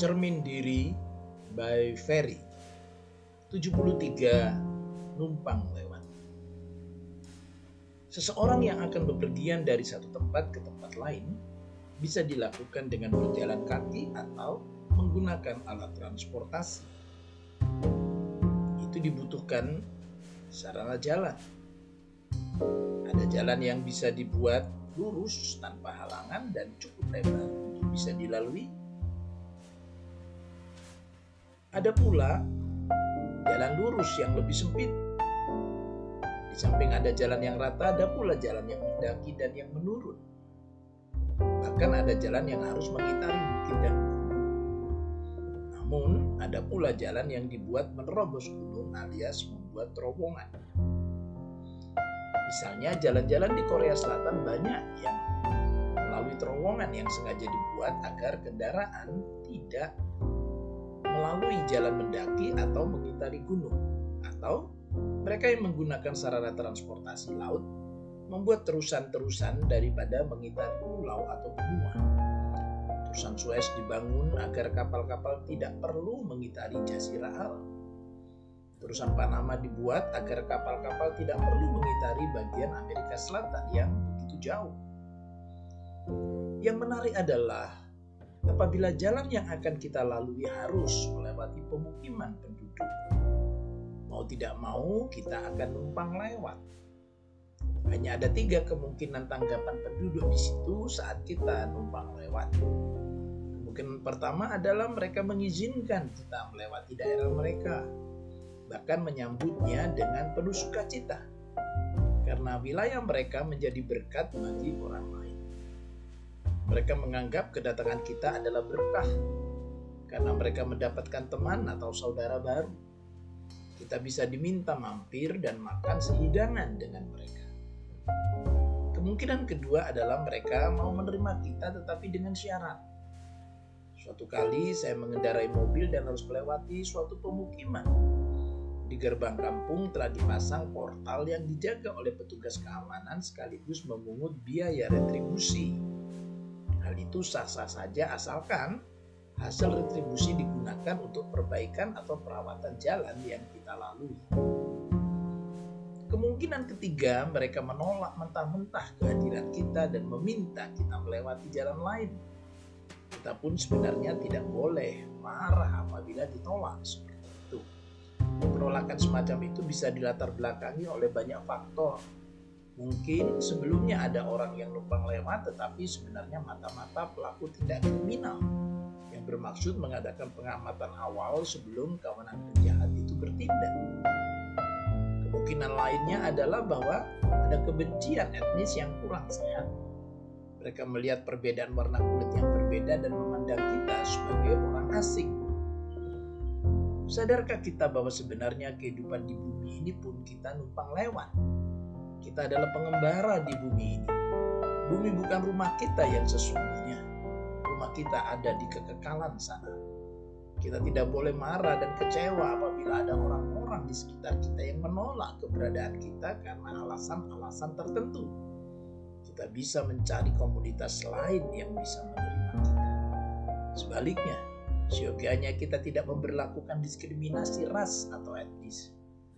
Cermin Diri by Ferry 73 numpang lewat Seseorang yang akan bepergian dari satu tempat ke tempat lain bisa dilakukan dengan berjalan kaki atau menggunakan alat transportasi. Itu dibutuhkan sarana jalan. Ada jalan yang bisa dibuat lurus tanpa halangan dan cukup lebar untuk bisa dilalui. Ada pula jalan lurus yang lebih sempit. Di samping ada jalan yang rata, ada pula jalan yang mendaki dan yang menurun. Bahkan ada jalan yang harus mengitari bukit dan gunung. Namun, ada pula jalan yang dibuat menerobos gunung alias membuat terowongan. Misalnya jalan-jalan di Korea Selatan banyak yang melalui terowongan yang sengaja dibuat agar kendaraan tidak melalui jalan mendaki atau mengitari gunung atau mereka yang menggunakan sarana transportasi laut membuat terusan-terusan daripada mengitari pulau atau benua. Terusan Suez dibangun agar kapal-kapal tidak perlu mengitari Jazirah Arab Terusan Panama dibuat agar kapal-kapal tidak perlu mengitari bagian Amerika Selatan yang begitu jauh. Yang menarik adalah apabila jalan yang akan kita lalui harus melewati pemukiman penduduk. Mau tidak mau kita akan numpang lewat. Hanya ada tiga kemungkinan tanggapan penduduk di situ saat kita numpang lewat. Kemungkinan pertama adalah mereka mengizinkan kita melewati daerah mereka bahkan menyambutnya dengan penuh sukacita karena wilayah mereka menjadi berkat bagi orang lain. Mereka menganggap kedatangan kita adalah berkah karena mereka mendapatkan teman atau saudara baru. Kita bisa diminta mampir dan makan sehidangan dengan mereka. Kemungkinan kedua adalah mereka mau menerima kita tetapi dengan syarat. Suatu kali saya mengendarai mobil dan harus melewati suatu pemukiman di gerbang kampung telah dipasang portal yang dijaga oleh petugas keamanan sekaligus memungut biaya retribusi. Hal itu sah-sah saja asalkan hasil retribusi digunakan untuk perbaikan atau perawatan jalan yang kita lalui. Kemungkinan ketiga, mereka menolak mentah-mentah kehadiran kita dan meminta kita melewati jalan lain. Kita pun sebenarnya tidak boleh marah apabila ditolak penolakan semacam itu bisa dilatar belakangi oleh banyak faktor. Mungkin sebelumnya ada orang yang numpang lewat tetapi sebenarnya mata-mata pelaku tidak kriminal yang bermaksud mengadakan pengamatan awal sebelum kawanan penjahat itu bertindak. Kemungkinan lainnya adalah bahwa ada kebencian etnis yang kurang sehat. Mereka melihat perbedaan warna kulit yang berbeda dan memandang kita sebagai orang asing Sadarkah kita bahwa sebenarnya kehidupan di bumi ini pun kita numpang lewat? Kita adalah pengembara di bumi ini. Bumi bukan rumah kita yang sesungguhnya. Rumah kita ada di kekekalan sana. Kita tidak boleh marah dan kecewa apabila ada orang-orang di sekitar kita yang menolak keberadaan kita karena alasan-alasan tertentu. Kita bisa mencari komunitas lain yang bisa menerima kita. Sebaliknya, Siogianya kita tidak memperlakukan diskriminasi ras atau etnis.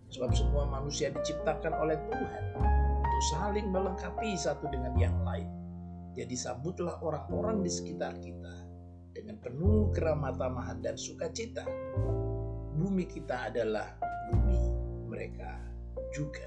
Sebab semua manusia diciptakan oleh Tuhan saling melengkapi satu dengan yang lain. Jadi sambutlah orang-orang di sekitar kita dengan penuh keramatamahan dan sukacita. Bumi kita adalah bumi mereka juga.